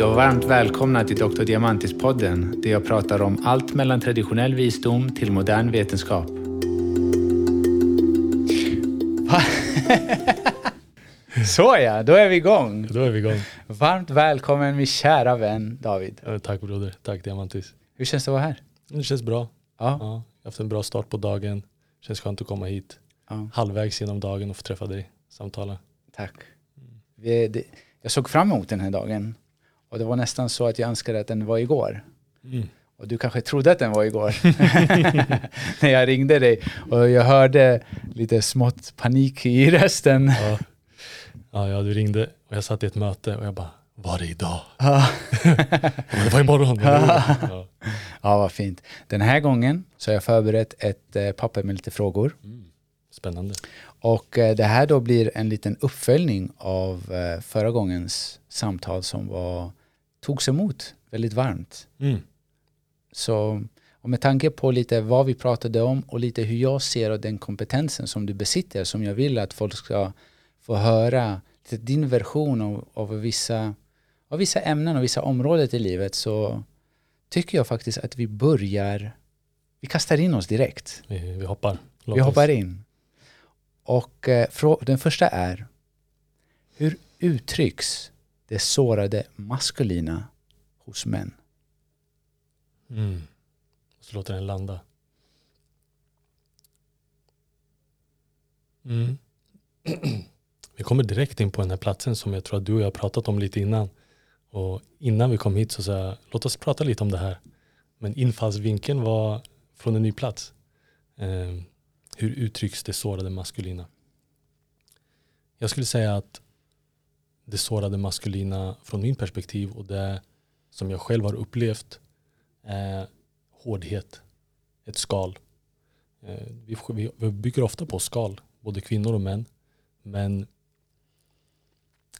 Hej och varmt välkomna till Dr. Diamantis-podden där jag pratar om allt mellan traditionell visdom till modern vetenskap. Så ja, då är vi igång. Då är vi igång. Varmt välkommen min kära vän David. Tack broder, tack Diamantis. Hur känns det att vara här? Det känns bra. Ja. Ja, jag har haft en bra start på dagen. Känns skönt att komma hit. ja Halvvägs genom dagen och få träffa dig, samtala. tack. Det, jag såg fram emot den här dagen och det var nästan så att jag önskade att den var igår. Mm. Och du kanske trodde att den var igår. När jag ringde dig och jag hörde lite smått panik i rösten. Ja. ja, ja, du ringde och jag satt i ett möte och jag bara, var det idag? Ja. Jag bara, det var imorgon. Det var imorgon. Ja. ja, vad fint. Den här gången så har jag förberett ett eh, papper med lite frågor. Mm. Spännande. Och eh, det här då blir en liten uppföljning av eh, förra gångens samtal som var, togs emot väldigt varmt. Mm. Så och med tanke på lite vad vi pratade om och lite hur jag ser och den kompetensen som du besitter som jag vill att folk ska få höra din version av, av, vissa, av vissa ämnen och vissa områden i livet så tycker jag faktiskt att vi börjar, vi kastar in oss direkt. Vi, vi hoppar. Låt Vi oss- hoppar in. Och eh, den första är, hur uttrycks det sårade maskulina hos män? Mm. Så låter den landa. Mm. Vi kommer direkt in på den här platsen som jag tror att du och jag har pratat om lite innan. Och innan vi kom hit så sa jag, låt oss prata lite om det här. Men infallsvinkeln var från en ny plats. Eh, hur uttrycks det sårade maskulina? Jag skulle säga att det sårade maskulina från min perspektiv och det som jag själv har upplevt är hårdhet, ett skal. Eh, vi, vi, vi bygger ofta på skal, både kvinnor och män. Men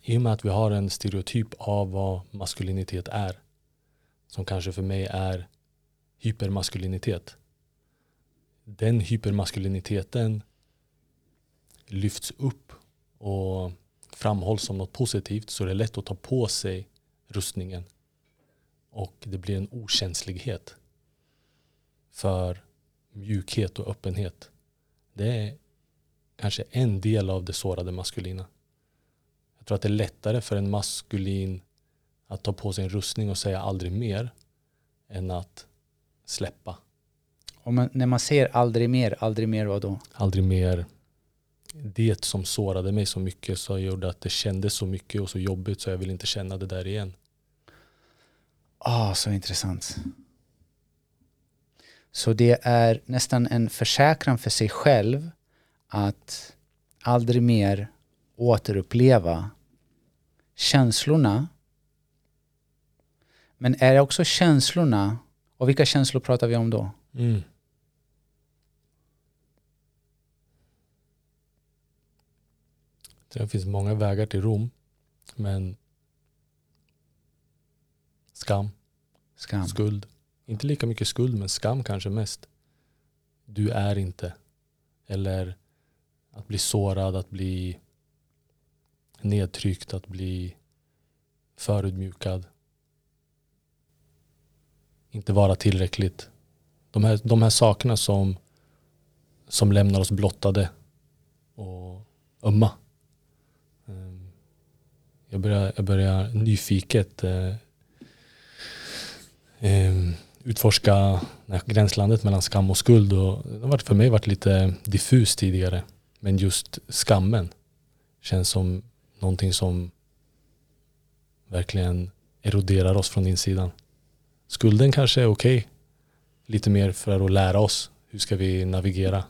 i och med att vi har en stereotyp av vad maskulinitet är, som kanske för mig är hypermaskulinitet. Den hypermaskuliniteten lyfts upp och framhålls som något positivt så det är lätt att ta på sig rustningen och det blir en okänslighet för mjukhet och öppenhet. Det är kanske en del av det sårade maskulina. Jag tror att det är lättare för en maskulin att ta på sig en rustning och säga aldrig mer än att släppa. Man, när man ser aldrig mer, aldrig mer vad då? Aldrig mer det som sårade mig så mycket så gjorde att det kändes så mycket och så jobbigt så jag vill inte känna det där igen. Ah, så intressant. Så det är nästan en försäkran för sig själv att aldrig mer återuppleva känslorna. Men är det också känslorna, och vilka känslor pratar vi om då? Mm. Det finns många vägar till Rom. Men skam, Skam. skuld. Inte lika mycket skuld men skam kanske mest. Du är inte. Eller att bli sårad, att bli nedtryckt, att bli förödmjukad. Inte vara tillräckligt. De här, de här sakerna som, som lämnar oss blottade och ömma. Jag börjar, jag börjar nyfiket eh, eh, utforska gränslandet mellan skam och skuld. Och det har för mig varit lite diffus tidigare. Men just skammen känns som någonting som verkligen eroderar oss från insidan. Skulden kanske är okej. Lite mer för att lära oss hur ska vi navigera.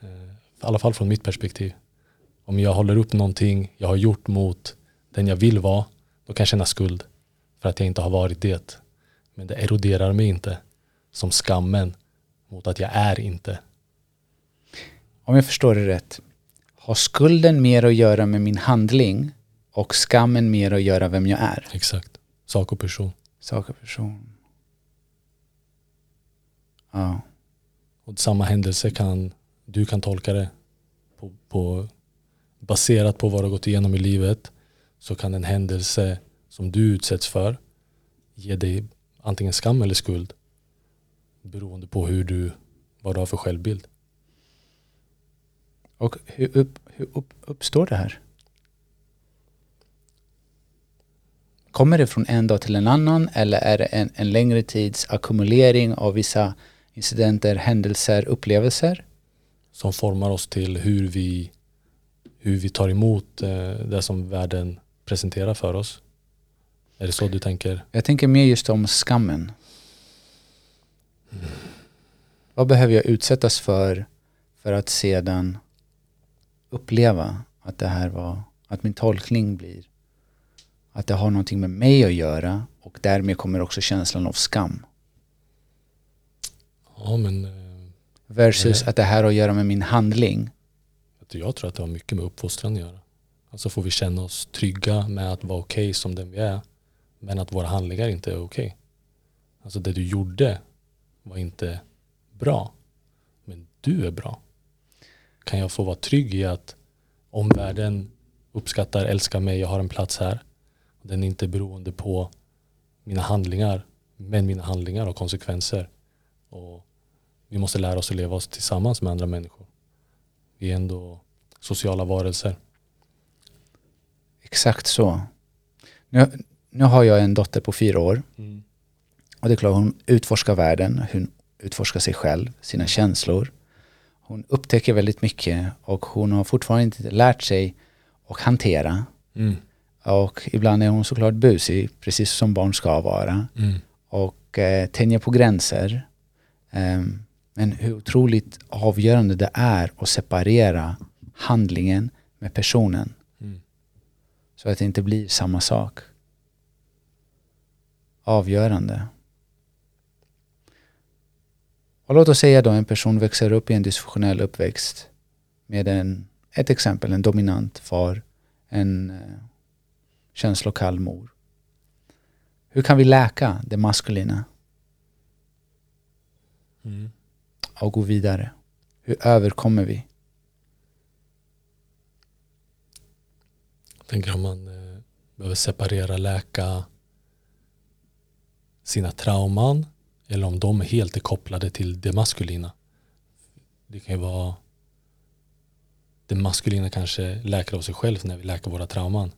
Eh, I alla fall från mitt perspektiv. Om jag håller upp någonting jag har gjort mot den jag vill vara, då kan jag känna skuld för att jag inte har varit det. Men det eroderar mig inte som skammen mot att jag är inte. Om jag förstår det rätt, har skulden mer att göra med min handling och skammen mer att göra vem jag är? Exakt. Sak och person. Sak och person. Ja. Och samma händelse kan du kan tolka det på, på, baserat på vad du har gått igenom i livet så kan en händelse som du utsätts för ger dig antingen skam eller skuld beroende på hur du, vad du har för självbild. Och hur, upp, hur upp, uppstår det här? Kommer det från en dag till en annan eller är det en, en längre tids ackumulering av vissa incidenter, händelser, upplevelser? Som formar oss till hur vi, hur vi tar emot eh, det som världen presenterar för oss. Är det så du tänker? Jag tänker mer just om skammen. Mm. Vad behöver jag utsättas för för att sedan uppleva att det här var, att min tolkning blir att det har någonting med mig att göra och därmed kommer också känslan av skam. Ja, men, eh, Versus att det här har att göra med min handling. Jag tror att det har mycket med uppfostran att göra. Så får vi känna oss trygga med att vara okej okay som den vi är. Men att våra handlingar inte är okej. Okay. Alltså det du gjorde var inte bra. Men du är bra. Kan jag få vara trygg i att omvärlden uppskattar, älskar mig, jag har en plats här. Den är inte beroende på mina handlingar. Men mina handlingar har konsekvenser. Och vi måste lära oss att leva oss tillsammans med andra människor. Vi är ändå sociala varelser. Exakt så. Nu, nu har jag en dotter på fyra år. Mm. Och det är klart, hon utforskar världen. Hon utforskar sig själv, sina känslor. Hon upptäcker väldigt mycket och hon har fortfarande inte lärt sig att hantera. Mm. Och ibland är hon såklart busig, precis som barn ska vara. Mm. Och eh, tänjer på gränser. Um, men hur otroligt avgörande det är att separera handlingen med personen. Så att det inte blir samma sak. Avgörande. Och låt oss säga då en person växer upp i en dysfunktionell uppväxt med en, ett exempel, en dominant far, en eh, känslokall mor. Hur kan vi läka det maskulina? Mm. Och gå vidare. Hur överkommer vi? Jag tänker om man eh, behöver separera, läka sina trauman eller om de helt är kopplade till det maskulina. Det kan ju vara det maskulina kanske läker av sig själv när vi läker våra trauman.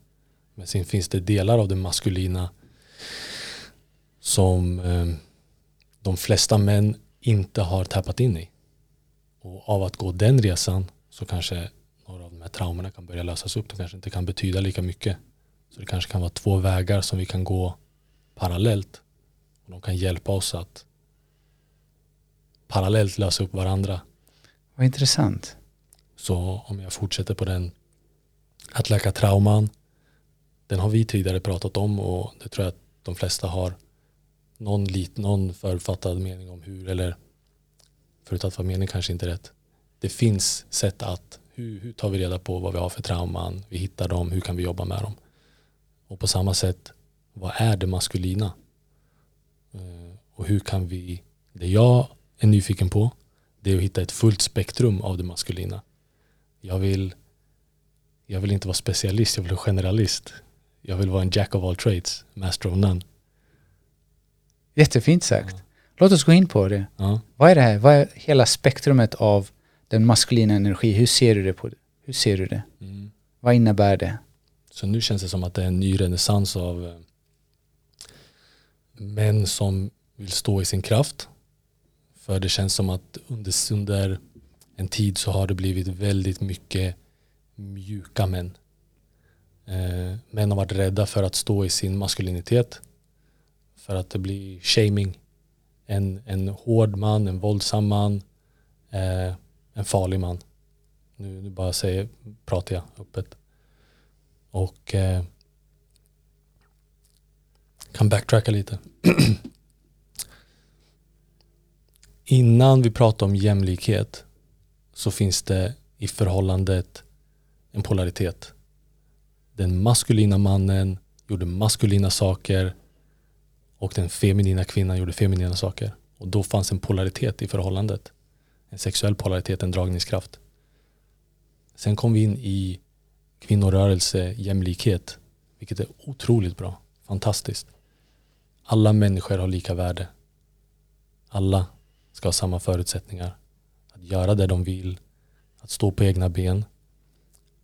Men sen finns det delar av det maskulina som eh, de flesta män inte har tappat in i. Och av att gå den resan så kanske här traumorna kan börja lösas upp. De kanske inte kan betyda lika mycket. Så det kanske kan vara två vägar som vi kan gå parallellt. Och de kan hjälpa oss att parallellt lösa upp varandra. Vad intressant. Så om jag fortsätter på den att läka trauman den har vi tidigare pratat om och det tror jag att de flesta har någon, lit, någon förutfattad mening om hur, eller förutfattad mening kanske inte är rätt. Det finns sätt att, hur, hur tar vi reda på vad vi har för trauman, vi hittar dem, hur kan vi jobba med dem? Och på samma sätt, vad är det maskulina? Eh, och hur kan vi, det jag är nyfiken på, det är att hitta ett fullt spektrum av det maskulina. Jag vill, jag vill inte vara specialist, jag vill vara generalist. Jag vill vara en jack of all trades, master of none. Jättefint sagt. Ja. Låt oss gå in på det. Ja. Vad är det här? Vad är hela spektrumet av den maskulina energi? Hur ser du det? På? Hur ser du det? Mm. Vad innebär det? Så nu känns det som att det är en ny renässans av eh, män som vill stå i sin kraft. För det känns som att under, under en tid så har det blivit väldigt mycket mjuka män. Eh, män har varit rädda för att stå i sin maskulinitet. För att det blir shaming. En, en hård man, en våldsam man, eh, en farlig man. Nu, nu bara säger, pratar jag öppet. Och eh, kan backtracka lite. Innan vi pratar om jämlikhet så finns det i förhållandet en polaritet den maskulina mannen gjorde maskulina saker och den feminina kvinnan gjorde feminina saker. Och då fanns en polaritet i förhållandet. En sexuell polaritet, en dragningskraft. Sen kom vi in i kvinnorörelse, jämlikhet, vilket är otroligt bra. Fantastiskt. Alla människor har lika värde. Alla ska ha samma förutsättningar. Att göra det de vill, att stå på egna ben.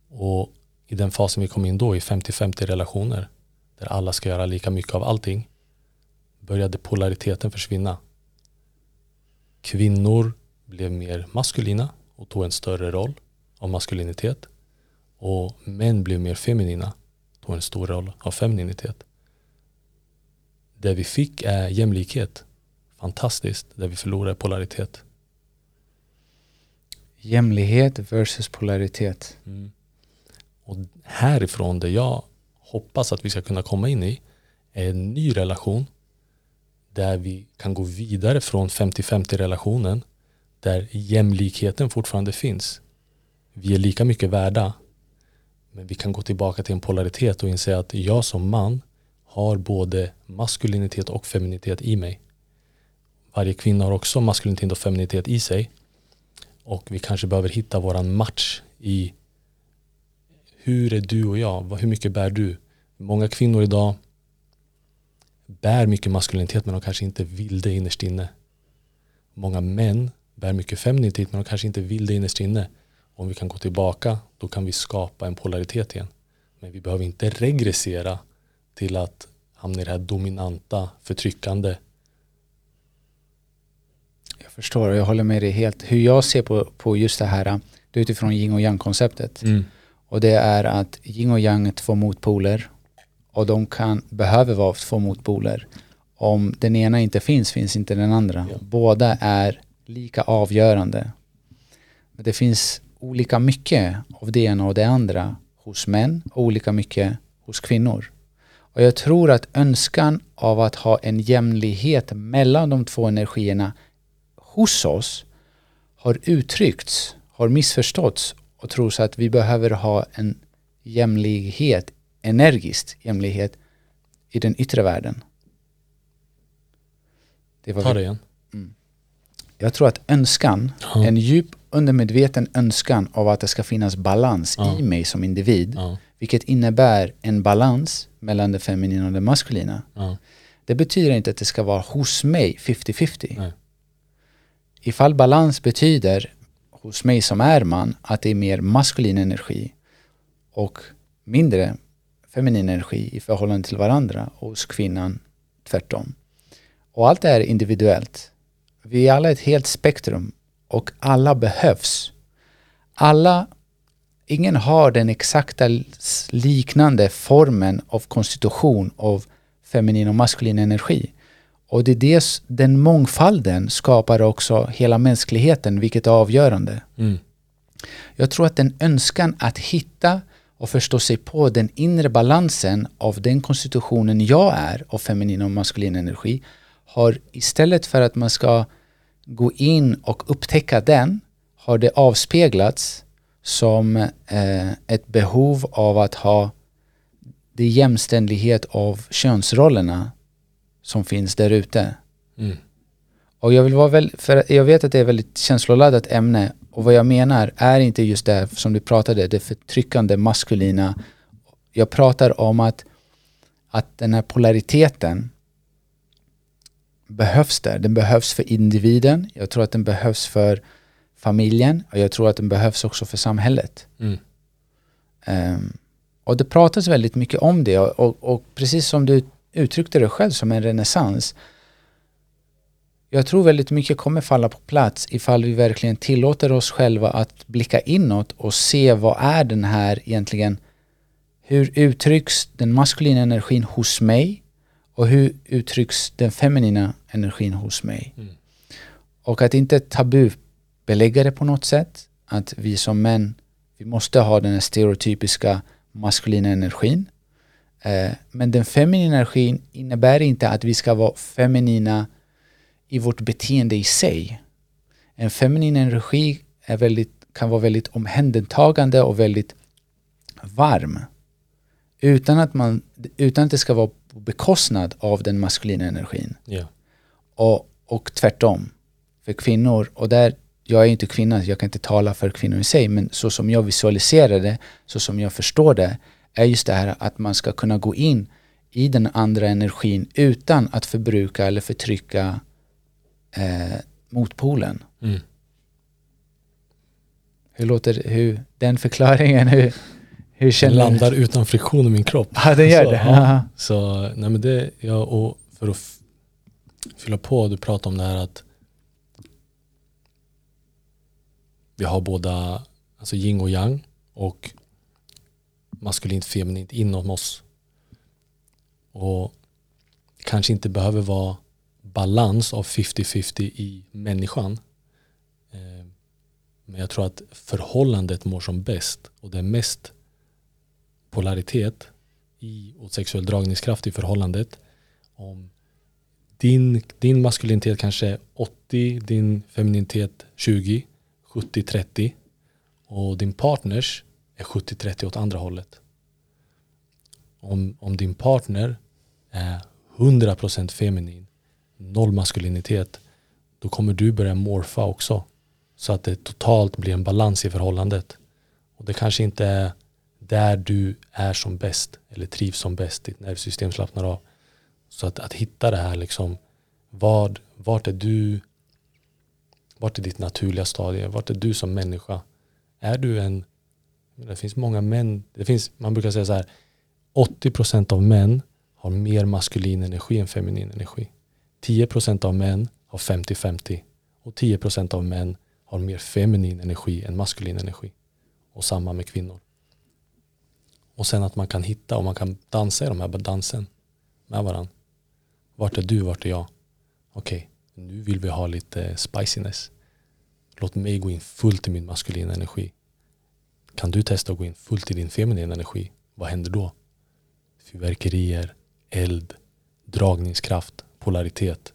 Och i den fasen vi kom in då, i 50-50 relationer, där alla ska göra lika mycket av allting, började polariteten försvinna. Kvinnor blev mer maskulina och tog en större roll av maskulinitet. Och män blev mer feminina, tog en stor roll av femininitet. Det vi fick är jämlikhet. Fantastiskt. Det vi förlorar är polaritet. Jämlikhet versus polaritet. Mm. Och härifrån det jag hoppas att vi ska kunna komma in i är en ny relation där vi kan gå vidare från 50-50 relationen där jämlikheten fortfarande finns. Vi är lika mycket värda men vi kan gå tillbaka till en polaritet och inse att jag som man har både maskulinitet och feminitet i mig. Varje kvinna har också maskulinitet och feminitet i sig. Och vi kanske behöver hitta våran match i hur är du och jag? Hur mycket bär du? Många kvinnor idag bär mycket maskulinitet men de kanske inte vill det innerst inne. Många män bär mycket femininitet men de kanske inte vill det innerst inne. Om vi kan gå tillbaka då kan vi skapa en polaritet igen. Men vi behöver inte regressera till att hamna i det här dominanta, förtryckande. Jag förstår och jag håller med dig helt. Hur jag ser på, på just det här, det är utifrån yin och yang konceptet. Mm. Och det är att yin och yang är två motpoler och de kan, behöver vara två motpoler. Om den ena inte finns, finns inte den andra. Ja. Båda är lika avgörande. Men det finns olika mycket av det ena och det andra hos män och olika mycket hos kvinnor. Och jag tror att önskan av att ha en jämlikhet mellan de två energierna hos oss har uttryckts, har missförståtts och tros att vi behöver ha en jämlikhet, energiskt jämlikhet i den yttre världen. Det var Ta det igen. Jag tror att önskan, ja. en djup undermedveten önskan av att det ska finnas balans ja. i mig som individ, ja. vilket innebär en balans mellan det feminina och det maskulina. Det betyder inte att det ska vara hos mig 50-50. Ifall balans betyder hos mig som är man att det är mer maskulin energi och mindre feminin energi i förhållande till varandra och hos kvinnan tvärtom. Och allt det här är individuellt. Vi är alla ett helt spektrum och alla behövs. Alla, ingen har den exakta liknande formen av konstitution av feminin och maskulin energi. Och det är det, den mångfalden skapar också hela mänskligheten, vilket är avgörande. Mm. Jag tror att den önskan att hitta och förstå sig på den inre balansen av den konstitutionen jag är av feminin och maskulin energi har istället för att man ska gå in och upptäcka den har det avspeglats som eh, ett behov av att ha det jämställdhet av könsrollerna som finns där ute. Mm. Och jag vill vara väl, för jag vet att det är ett väldigt känsloladdat ämne och vad jag menar är inte just det som du pratade, det förtryckande maskulina. Jag pratar om att, att den här polariteten behövs där. Den behövs för individen, jag tror att den behövs för familjen och jag tror att den behövs också för samhället. Mm. Um, och det pratas väldigt mycket om det och, och, och, precis som du uttryckte det själv som en renässans. Jag tror väldigt mycket kommer falla på plats ifall vi verkligen tillåter oss själva att blicka inåt och se vad är den här egentligen, hur uttrycks den maskulina energin hos mig och hur uttrycks den feminina energin hos mig? Mm. Och att inte tabubelägga det på något sätt, att vi som män, vi måste ha den här stereotypiska maskulina energin. Eh, men den feminina energin innebär inte att vi ska vara feminina i vårt beteende i sig. En feminin energi är väldigt, kan vara väldigt omhändertagande och väldigt varm. Utan att, man, utan att det ska vara på bekostnad av den maskulina energin. Yeah. Och, och tvärtom. För kvinnor, och där, jag är inte kvinna, jag kan inte tala för kvinnor i sig, men så som jag visualiserar det, så som jag förstår det, är just det här att man ska kunna gå in i den andra energin utan att förbruka eller förtrycka eh, motpolen. Mm. Hur låter hur, den förklaringen? Hur, hur Den känner landar utan friktion i min kropp. Ja, det gör Så, det. ja. Så nej men det, ja, och för att fylla på, du pratade om det här att vi har båda alltså yin och yang och maskulint feminint inom oss. Och det kanske inte behöver vara balans av 50-50 i människan. Eh, Men jag tror att förhållandet mår som bäst och det är mest polaritet i, och sexuell dragningskraft i förhållandet. Om din, din maskulinitet kanske är 80, din femininitet 20, 70-30 och din partners är 70-30 åt andra hållet. Om, om din partner är 100% feminin, noll maskulinitet, då kommer du börja morfa också. Så att det totalt blir en balans i förhållandet. Och det kanske inte är där du är som bäst eller trivs som bäst, ditt nervsystem slappnar av. Så att, att hitta det här liksom, vad, vart är du, vart är ditt naturliga stadie, vart är du som människa? Är du en, det finns många män, det finns, man brukar säga så här, 80% av män har mer maskulin energi än feminin energi. 10% av män har 50-50 och 10% av män har mer feminin energi än maskulin energi. Och samma med kvinnor. Och sen att man kan hitta och man kan dansa i de här dansen med varandra. Vart är du, vart är jag? Okej, nu vill vi ha lite spiciness. Låt mig gå in fullt i min maskulina energi. Kan du testa att gå in fullt i din feminina energi? Vad händer då? Fyrverkerier, eld, dragningskraft, polaritet.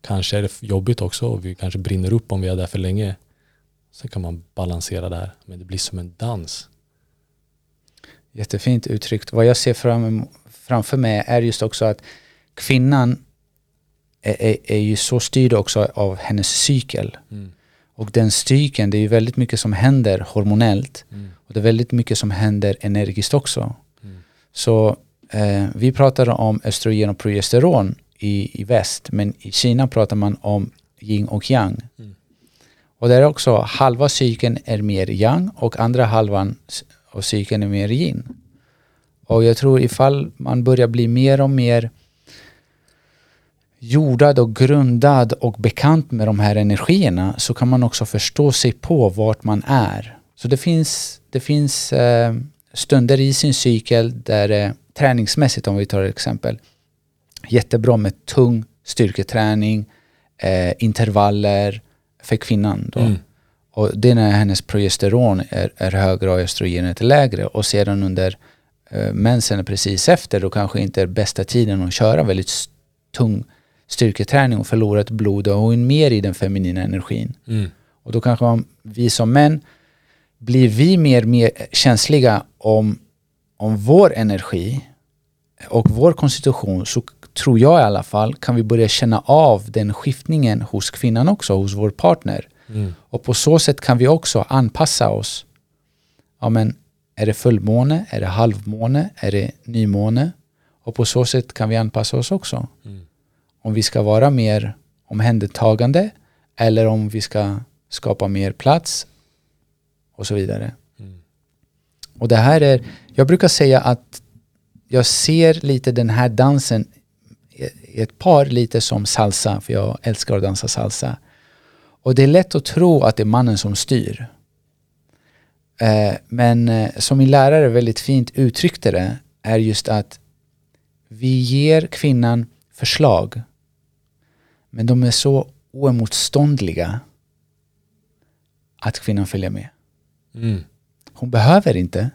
Kanske är det jobbigt också och vi kanske brinner upp om vi är där för länge. Sen kan man balansera där. Men det blir som en dans. Jättefint uttryckt. Vad jag ser fram, framför mig är just också att kvinnan är, är, är ju så styrd också av hennes cykel. Mm. Och den cykeln, det är ju väldigt mycket som händer hormonellt. Mm. Och det är väldigt mycket som händer energiskt också. Mm. Så eh, vi pratar om östrogen och progesteron i, i väst, men i Kina pratar man om yin och yang. Mm. Och där är också halva cykeln är mer yang och andra halvan och psyken cykeln är mer yin. Och jag tror ifall man börjar bli mer och mer jordad och grundad och bekant med de här energierna så kan man också förstå sig på vart man är. Så det finns, det finns eh, stunder i sin cykel där eh, träningsmässigt om vi tar ett exempel jättebra med tung styrketräning, eh, intervaller för kvinnan. Då. Mm. Och det är när hennes progesteron är, är högre och östrogenet är lägre. Och sedan under eh, mensen precis efter då kanske inte är bästa tiden att köra väldigt tung styrketräning och förlora ett blod och gå in mer i den feminina energin. Mm. Och då kanske man, vi som män blir vi mer, mer känsliga om, om vår energi och vår konstitution så tror jag i alla fall kan vi börja känna av den skiftningen hos kvinnan också, hos vår partner. Mm. Och på så sätt kan vi också anpassa oss. Ja men är det fullmåne, är det halvmåne, är det nymåne? Och på så sätt kan vi anpassa oss också. Mm. Om vi ska vara mer omhändertagande eller om vi ska skapa mer plats och så vidare. Mm. Och det här är, jag brukar säga att jag ser lite den här dansen i ett par lite som salsa, för jag älskar att dansa salsa. Och det är lätt att tro att det är mannen som styr. Eh, men eh, som min lärare väldigt fint uttryckte det är just att vi ger kvinnan förslag men de är så oemotståndliga att kvinnan följer med. Mm. Hon behöver inte,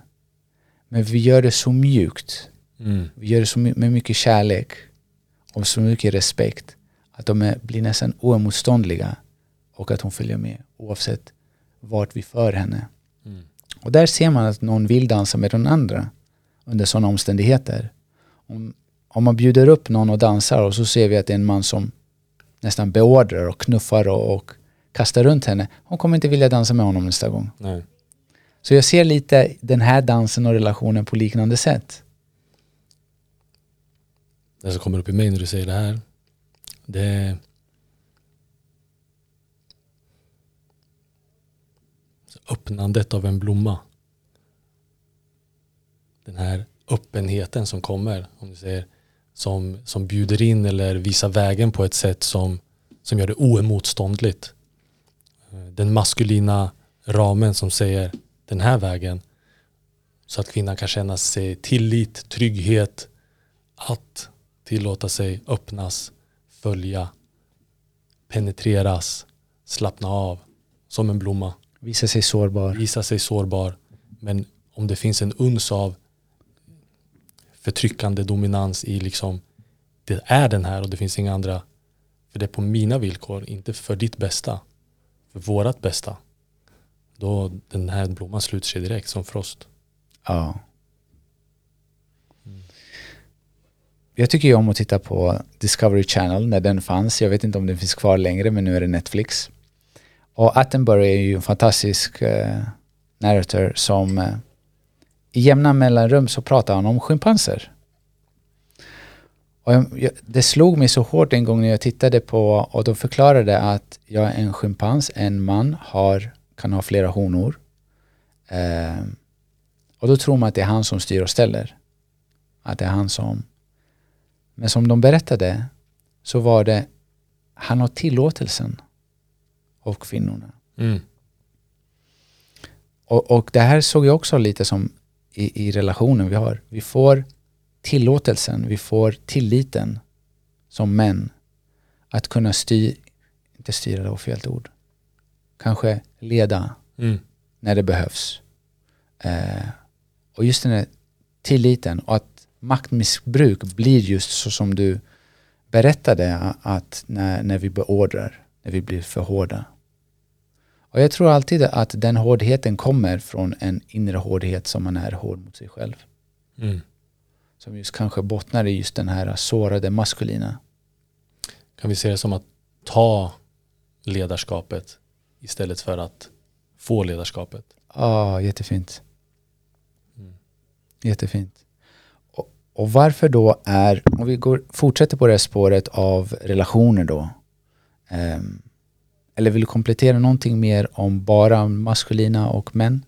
men vi gör det så mjukt. Mm. Vi gör det så med mycket kärlek och så mycket respekt att de är, blir nästan oemotståndliga och att hon följer med oavsett vart vi för henne. Mm. Och där ser man att någon vill dansa med den andra under sådana omständigheter. Om, om man bjuder upp någon och dansar och så ser vi att det är en man som nästan beordrar och knuffar och, och kastar runt henne. Hon kommer inte vilja dansa med honom nästa gång. Nej. Så jag ser lite den här dansen och relationen på liknande sätt. det som kommer upp i mig när du säger det här. Det är öppnandet av en blomma. Den här öppenheten som kommer, om du säger, som, som bjuder in eller visar vägen på ett sätt som, som gör det oemotståndligt. Den maskulina ramen som säger den här vägen så att kvinnan kan känna sig tillit, trygghet, att tillåta sig öppnas, följa, penetreras, slappna av som en blomma. Visa sig sårbar. Visa sig sårbar. Men om det finns en uns av förtryckande dominans i liksom det är den här och det finns inga andra. För det är på mina villkor, inte för ditt bästa. För vårat bästa. Då den här blomman sluter sig direkt som frost. Ja. Jag tycker ju om att titta på Discovery Channel när den fanns. Jag vet inte om den finns kvar längre men nu är det Netflix. Och Attenborough är ju en fantastisk eh, narrator som eh, i jämna mellanrum så pratar han om schimpanser. Och jag, det slog mig så hårt en gång när jag tittade på och de förklarade att jag är en schimpans, en man har, kan ha flera honor. Eh, och då tror man att det är han som styr och ställer. Att det är han som... Men som de berättade så var det, han har tillåtelsen av kvinnorna. Mm. Och, och det här såg jag också lite som i, i relationen vi har. Vi får tillåtelsen, vi får tilliten som män att kunna styra, inte styra det var fel ord, kanske leda Mm. när det behövs. Eh, och just den här tilliten och att maktmissbruk blir just så som du berättade att när, när vi beordrar, när vi blir för hårda. Och jag tror alltid att den hårdheten kommer från en inre hårdhet som man är hård mot sig själv. Mm. Som just kanske bottnar i just den här sårade maskulina. Kan vi se det som att ta ledarskapet istället för att få ledarskapet? Ja, jättefint. Mm. Jättefint. Och, och varför då är, om vi går, fortsätter på det här spåret av relationer då. Ehm, eller vill du komplettera någonting mer om bara maskulina och män?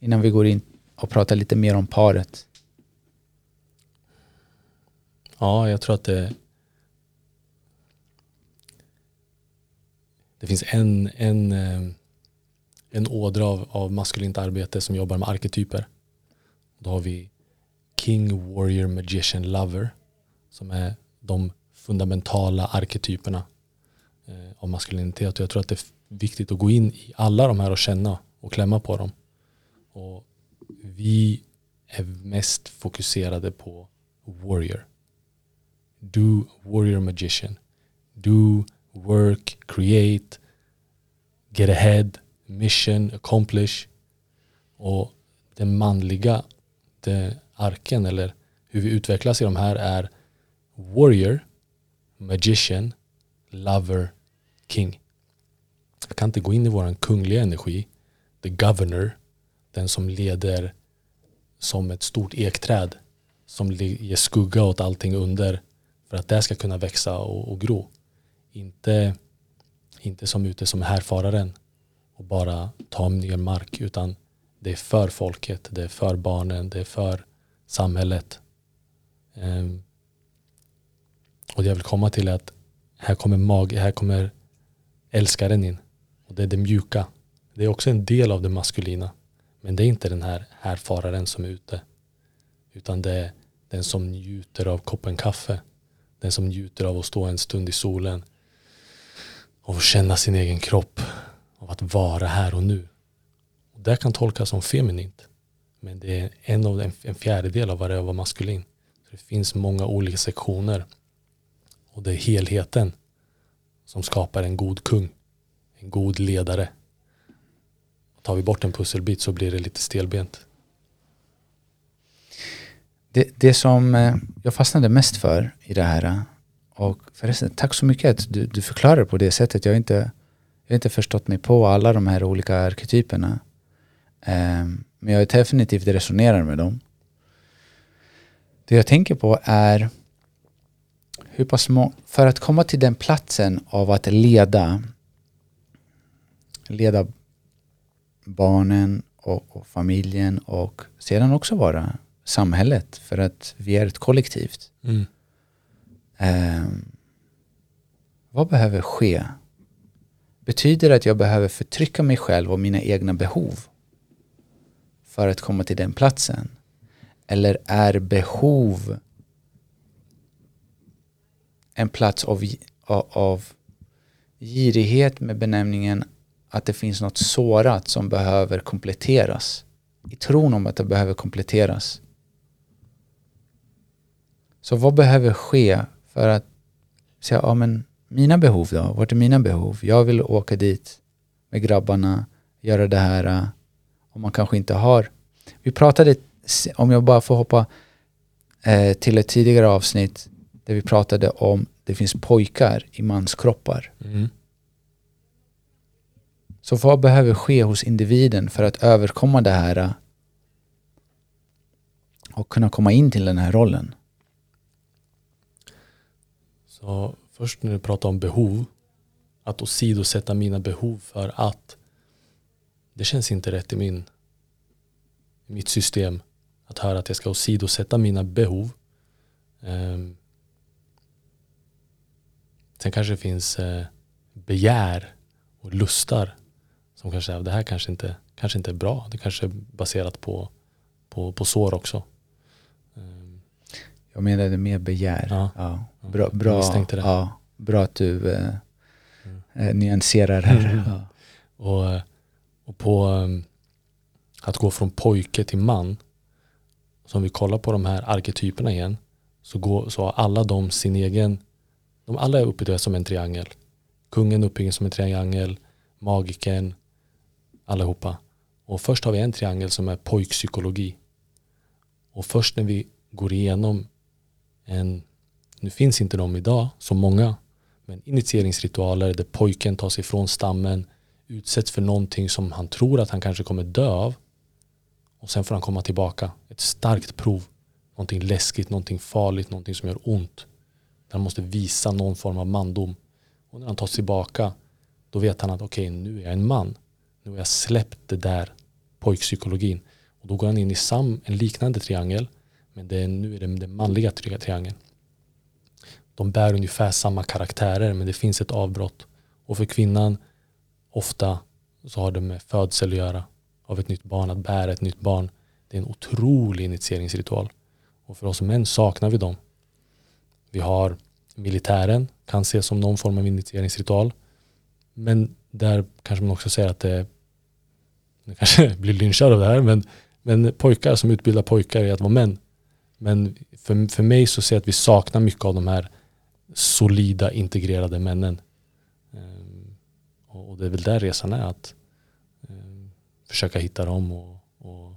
Innan vi går in och pratar lite mer om paret. Ja, jag tror att det Det finns en, en, eh, en ådra av, av maskulint arbete som jobbar med arketyper. Då har vi King, Warrior, Magician, Lover som är de fundamentala arketyperna Eh, av maskulinitet. Och jag tror att det är viktigt att gå in i alla de här och känna och klämma på dem. Och vi är mest fokuserade på Warrior. Do Warrior Magician. Do work, create, get ahead, mission, accomplish. Och den manliga det arken eller hur vi utvecklas i de här är warrior, magician, lover, king. Jag kan inte gå in i våran kungliga energi, the governor, den som leder som ett stort ekträd som ger skugga åt allting under för att det ska kunna växa och, och gro. Inte, inte som ute som härfararen och bara ta ner mark utan det är för folket, det är för barnen, det är för samhället. Um, och det jag vill komma till är att här kommer mag, här kommer älskaren in. Och det är det mjuka. Det är också en del av det maskulina. Men det är inte den här härfararen som är ute. Utan det är den som njuter av koppen kaffe. Den som njuter av att stå en stund i solen. Och känna sin egen kropp. Av att vara här och nu. Och det kan tolkas som feminint. Men det är en, av, en, en fjärdedel av vad det är att vara maskulin. Så det finns många olika sektioner. Och det är helheten som skapar en god kung. En god ledare. Och tar vi bort en pusselbit så blir det lite stelbent. Det, det som eh, jag fastnade mest för i det här, och förresten tack så mycket att du, du förklarar på det sättet. Jag har, inte, jag har inte förstått mig på alla de här olika arketyperna. Eh, men jag definitivt resonerar med dem. Det jag tänker på är hur pass må- för att komma till den platsen av att leda leda barnen och, och familjen och sedan också vara samhället för att vi är ett kollektivt. Mm. Ehm, vad behöver ske? Betyder det att jag behöver förtrycka mig själv och mina egna behov för att komma till den platsen? Eller är behov en plats av, av, av girighet med benämningen att det finns något sårat som behöver kompletteras? I tron om att det behöver kompletteras. Så vad behöver ske för att säga, ja men mina behov då? Vart är mina behov? Jag vill åka dit med grabbarna, göra det här. Äh, om man kanske inte har. Vi pratade, om jag bara får hoppa eh, till ett tidigare avsnitt där vi pratade om det finns pojkar i manskroppar. Mm. Så vad behöver ske hos individen för att överkomma det här äh, och kunna komma in till den här rollen? Så först när du pratar om behov, att åsidosätta mina behov för att det känns inte rätt i, min, mitt system att höra att jag ska åsidosätta mina behov. Ehm, sen kanske det finns eh, begär och lustar som kanske är, det här kanske inte, kanske inte är bra. Det kanske är baserat på, på, på sår också. Ehm, Jag menade mer begär. Ja. Ja. Bra, bra. Ja, bra att du eh, Mm. eh, nyanserar här. Mm. Ja. Och, och på um, att gå från pojke till man. Så om vi kollar på de här arketyperna igen. Så, går, så har alla de sin egen. De alla är uppbyggda som en triangel. Kungen uppbyggd som en triangel. Magiken. Allihopa. Och först har vi en triangel som är pojkpsykologi. Och först när vi går igenom en. Nu finns inte de idag så många. Men initieringsritualer där pojken tas ifrån stammen, utsätts för någonting som han tror att han kanske kommer dö av. Och sen får han komma tillbaka. Ett starkt prov. Någonting läskigt, någonting farligt, någonting som gör ont. Där han måste visa någon form av mandom. Och när han tas tillbaka, då vet han att okej, nu är jag en man. Nu har jag släppt det där pojkpsykologin. Och då går han in i sam, en liknande triangel. Men det är, nu är det den manliga triangeln de bär ungefär samma karaktärer men det finns ett avbrott. Och för kvinnan ofta så har det med födsel att göra. Av ett nytt barn, att bära ett nytt barn. Det är en otrolig initieringsritual. Och för oss män saknar vi dem. Vi har militären, kan ses som någon form av initieringsritual. Men där kanske man också säger att det nu kanske blir lynchad av det här, men, men pojkar som utbildar pojkar i att vara män. Men för, för mig så ser jag att vi saknar mycket av de här solida integrerade männen. Ehm, och, det är väl där resan är att ehm, försöka hitta dem och, och,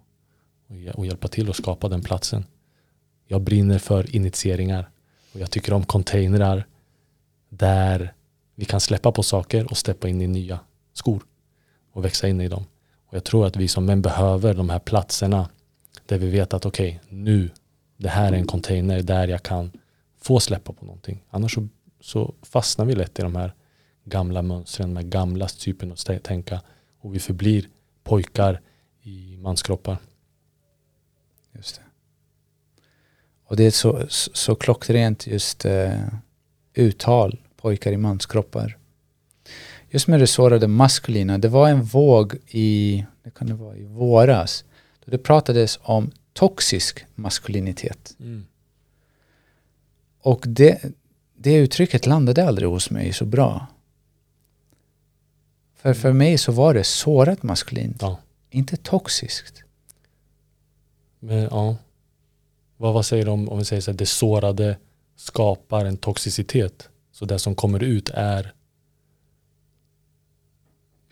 och hjälpa till att skapa den platsen. Jag brinner för initieringar och jag tycker om containrar där vi kan släppa på saker och steppa in i nya skor och växa in i dem. Och jag tror att vi som män behöver de här platserna där vi vet att okej, nu, det här är en container där jag kan få släppa på någonting. Annars så, så fastnar vi lätt i de här gamla mönstren med gamla typen att tänka och vi förblir pojkar i manskroppar. Just det. Och det är så, så, klockrent just eh, uttal, pojkar i manskroppar. Just med det sårade maskulina, det var en våg i, det kan det vara, i våras, då det pratades om toxisk maskulinitet. Och det, det uttrycket landade aldrig hos mig så bra. För för mig så var det sårat maskulint, Ja. inte toxiskt. Men ja, vad, vad säger du om, om vi säger så här, det sårade skapar en toxicitet. Så det som kommer ut är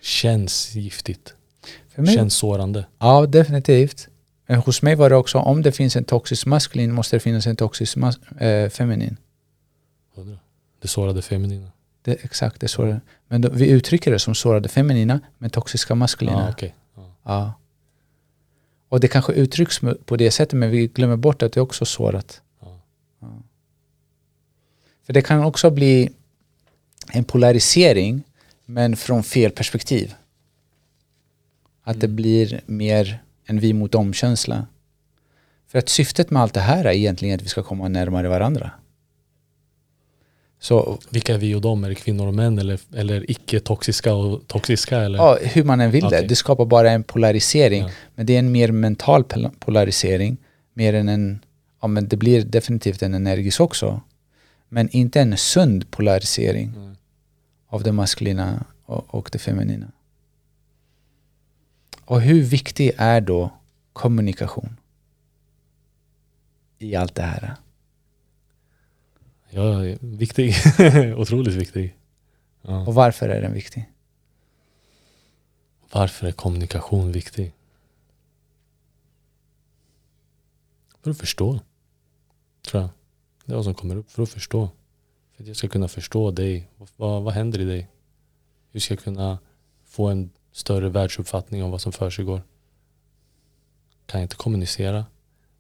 känns giftigt, För mig, känns sårande. Ja, definitivt. Men hos mig var det också, om det finns en toxisk maskulin måste det finnas en toxisk eh, feminin. Det sårade feminina. Det, exakt, det är så det Men då, vi uttrycker det som sårade feminina, men toxiska maskulina. Ja, okej. ja. Ja. Och det kanske uttrycks på det sättet, men vi glömmer bort att det är också sårat. Ja. Ja. För det kan också bli en polarisering men från fel perspektiv. Att det blir mer en vi mot dem-känsla. För att syftet med allt det här är egentligen att vi ska komma närmare varandra. Så, Vilka är vi och dem? Är det kvinnor och män eller, eller icke-toxiska och toxiska? Eller? Ja, hur man än vill okay. det. Det skapar bara en polarisering. Ja. Men det är en mer mental polarisering. Mer än en, ja men det blir definitivt en energisk också. Men inte en sund polarisering mm. av det maskulina och, och det feminina. Och hur viktig är då kommunikation i allt det här? Ja, viktig. Otroligt viktig. Ja. Och varför är den viktig? Varför är kommunikation viktig? För att förstå. Tror jag. Det är vad som kommer upp. För att förstå. För att jag ska kunna förstå dig. Vad, vad händer i dig? Hur ska jag kunna få en större världsuppfattning om vad som försiggår? Kan jag inte kommunicera?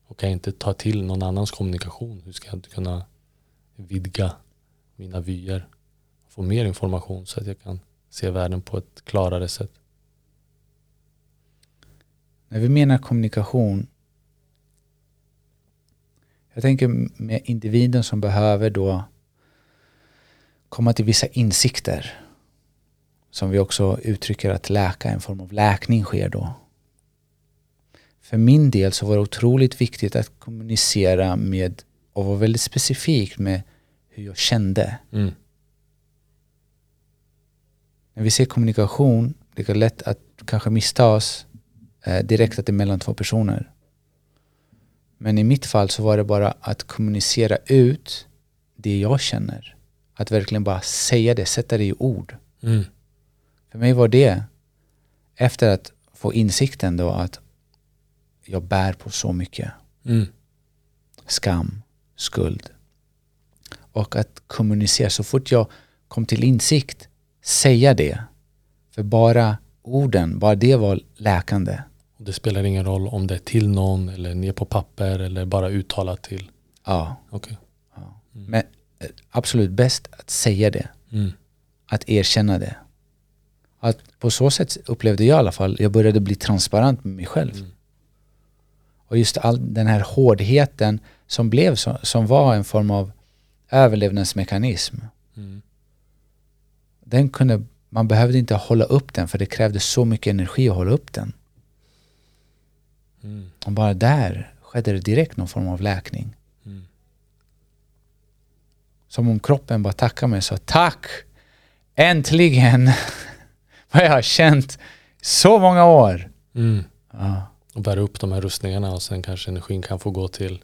Och kan jag inte ta till någon annans kommunikation? Hur ska jag kunna vidga mina vyer? Få mer information så att jag kan se världen på ett klarare sätt. När vi menar kommunikation jag tänker med individen som behöver då komma till vissa insikter som vi också uttrycker att läka, en form av läkning sker då. För min del så var det otroligt viktigt att kommunicera med och vara väldigt specifikt med hur jag kände. Mm. När vi ser kommunikation, det är lätt att kanske misstas eh, direkt att det är mellan två personer. Men i mitt fall så var det bara att kommunicera ut det jag känner. Att verkligen bara säga det, sätta det i ord. Mm. För mig var det, efter att få insikten då att jag bär på så mycket. Mm. Skam, skuld. Och att kommunicera, så fort jag kom till insikt, säga det. För bara orden, bara det var läkande. Det spelar ingen roll om det är till någon eller ner på papper eller bara uttalat till? Ja. Okay. ja. Mm. Men eh, absolut bäst att säga det. Mm. Att erkänna det. Att på så sätt upplevde jag i alla fall, jag började bli transparent med mig själv. Mm. Och just all den här hårdheten som blev så, som var en form av överlevnadsmekanism. Mm. Den kunde, man behövde inte hålla upp den för det krävde så mycket energi att hålla upp den. Mm. Och bara där skedde det direkt någon form av läkning. Mm. Som om kroppen bara tackade mig och sa tack! Äntligen! Vad jag har känt så många år. Mm. Ja. Och bära upp de här rustningarna och sen kanske energin kan få gå till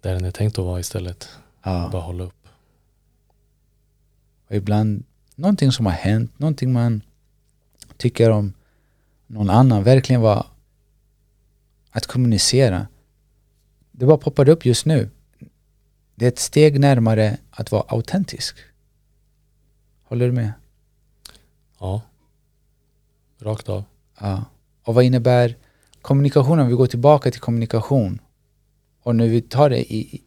där den är tänkt att vara istället. Ja. Bara hålla upp. Och ibland någonting som har hänt, någonting man tycker om någon annan verkligen var att kommunicera. Det bara poppade upp just nu. Det är ett steg närmare att vara autentisk. Håller du med? Ja. Rakt av. Ja. Och vad innebär kommunikation om vi går tillbaka till kommunikation och nu vi tar det i,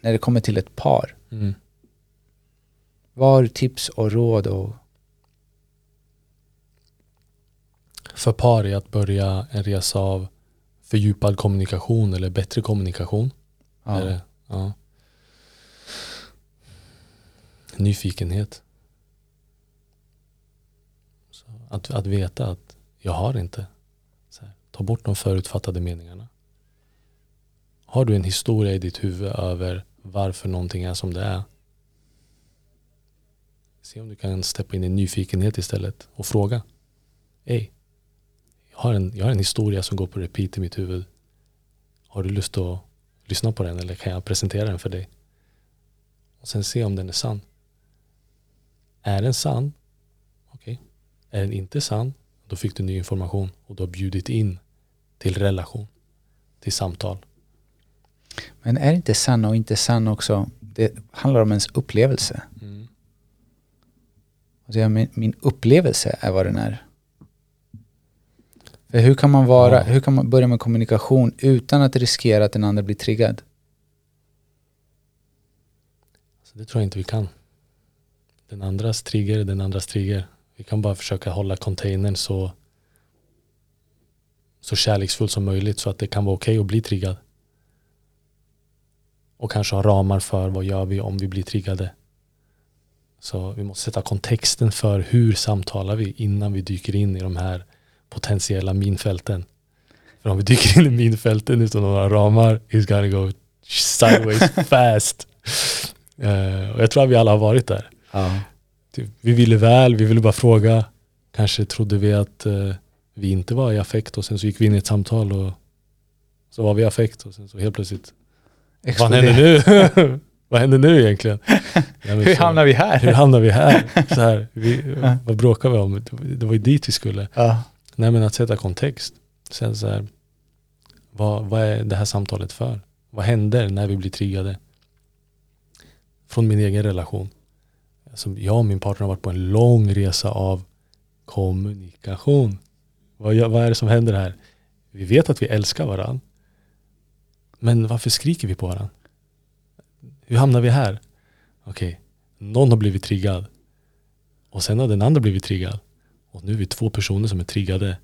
när det kommer till ett par. Mm. Vad har du tips och råd och för par är att börja en resa av fördjupad kommunikation eller bättre kommunikation. Ja. Det, ja. Nyfikenhet. Så att, att veta att jag har inte. Ta bort de förutfattade meningarna. Har du en historia i ditt huvud över varför någonting är som det är. Se om du kan steppa in i nyfikenhet istället och fråga. Hej, har en, jag har en historia som går på repeat i mitt huvud. Har du lust att lyssna på den eller kan jag presentera den för dig? Och sen se om den är sann. Är den sann? Okej. Okay. Är den inte sann? Då fick du ny information och du har bjudit in till relation, till samtal. Men är inte sann och inte sann också? Det handlar om ens upplevelse. Mm. Alltså min, min upplevelse är vad den är. För hur kan man, vara, ja. hur kan man börja med kommunikation utan att riskera att den andra blir triggad? Så det tror jag inte vi kan. Den andras trigger, den andras trigger. Vi kan bara försöka hålla containern så, så kärleksfull som möjligt så att det kan vara okej okay att bli triggad. Och kanske ha ramar för vad gör vi om vi blir triggade. Så vi måste sätta kontexten för hur samtalar vi innan vi dyker in i de här potentiella minfälten. För om vi dyker in i minfälten utan några ramar, it's gonna go sideways fast. Uh, och jag tror att vi alla har varit där. Ja. Typ, vi ville väl, vi ville bara fråga. Kanske trodde vi att uh, vi inte var i affekt och sen så gick vi in i ett samtal och så var vi i affekt och sen så helt plötsligt Vad händer nu? vad händer nu egentligen? Ja, hur så, hamnar vi här? Hur hamnar vi här? Så här vi, vad bråkar vi om? Det var ju dit vi skulle. Ja. Nej men att sätta kontext. Sen så här, vad, vad är det här samtalet för? Vad händer när vi blir triggade? Från min egen relation. Alltså jag och min partner har varit på en lång resa av kommunikation. Vad, vad är det som händer här? Vi vet att vi älskar varandra. Men varför skriker vi på varandra? Hur hamnar vi här? Okej, okay. någon har blivit triggad. Och sen har den andra blivit triggad. Och nu är vi två personer som är triggade.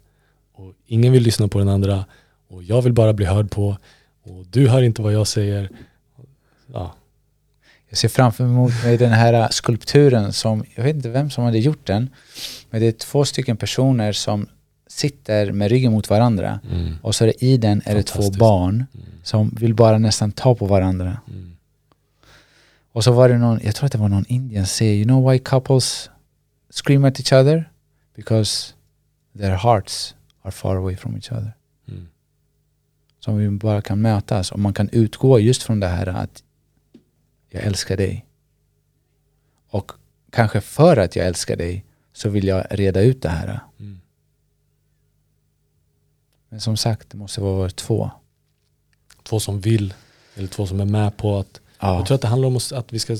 Och ingen vill lyssna på den andra. Och jag vill bara bli hörd på. Och du hör inte vad jag säger. Ja. Jag ser framför mig den här skulpturen som, jag vet inte vem som hade gjort den. Men det är två stycken personer som sitter med ryggen mot varandra. Mm. Och så är det, i den är det två barn mm. som vill bara nästan ta på varandra. Mm. Och så var det någon, jag tror att det var någon indian säger, you know why couples scream at each other? Because their hearts are far away from each other. Mm. Så vi bara kan mötas och man kan utgå just från det här att jag älskar dig. Och kanske för att jag älskar dig så vill jag reda ut det här. Mm. Men som sagt, det måste vara två. Två som vill, eller två som är med på att... Ja. Jag tror att det handlar om att vi ska,